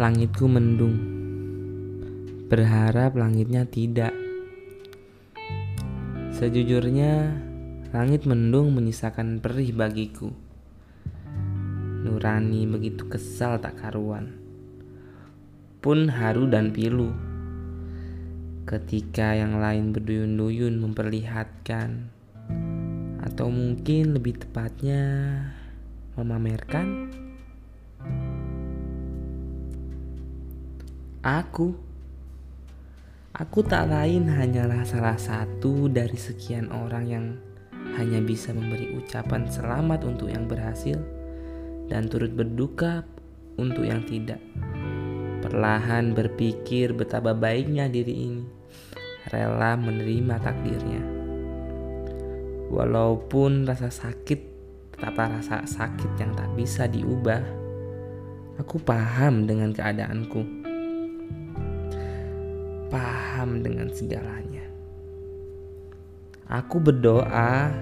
Langitku mendung, berharap langitnya tidak. Sejujurnya, langit mendung menyisakan perih bagiku. Nurani begitu kesal tak karuan, pun haru dan pilu. Ketika yang lain berduyun-duyun memperlihatkan, atau mungkin lebih tepatnya memamerkan. Aku, aku tak lain hanyalah salah satu dari sekian orang yang hanya bisa memberi ucapan selamat untuk yang berhasil dan turut berduka untuk yang tidak. Perlahan berpikir betapa baiknya diri ini, rela menerima takdirnya. Walaupun rasa sakit tetaplah rasa sakit yang tak bisa diubah, aku paham dengan keadaanku paham dengan segalanya. Aku berdoa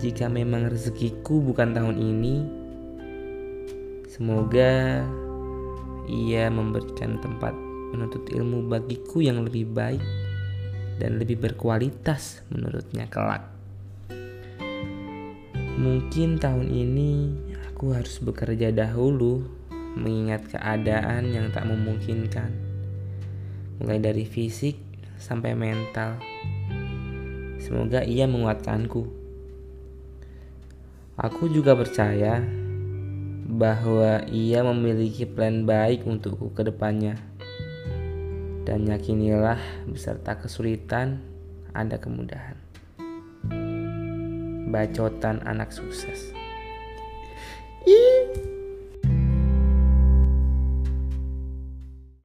jika memang rezekiku bukan tahun ini, semoga ia memberikan tempat menuntut ilmu bagiku yang lebih baik dan lebih berkualitas menurutnya kelak. Mungkin tahun ini aku harus bekerja dahulu mengingat keadaan yang tak memungkinkan mulai dari fisik sampai mental. Semoga ia menguatkanku. Aku juga percaya bahwa ia memiliki plan baik untukku ke depannya. Dan yakinilah beserta kesulitan ada kemudahan. Bacotan anak sukses. Ih.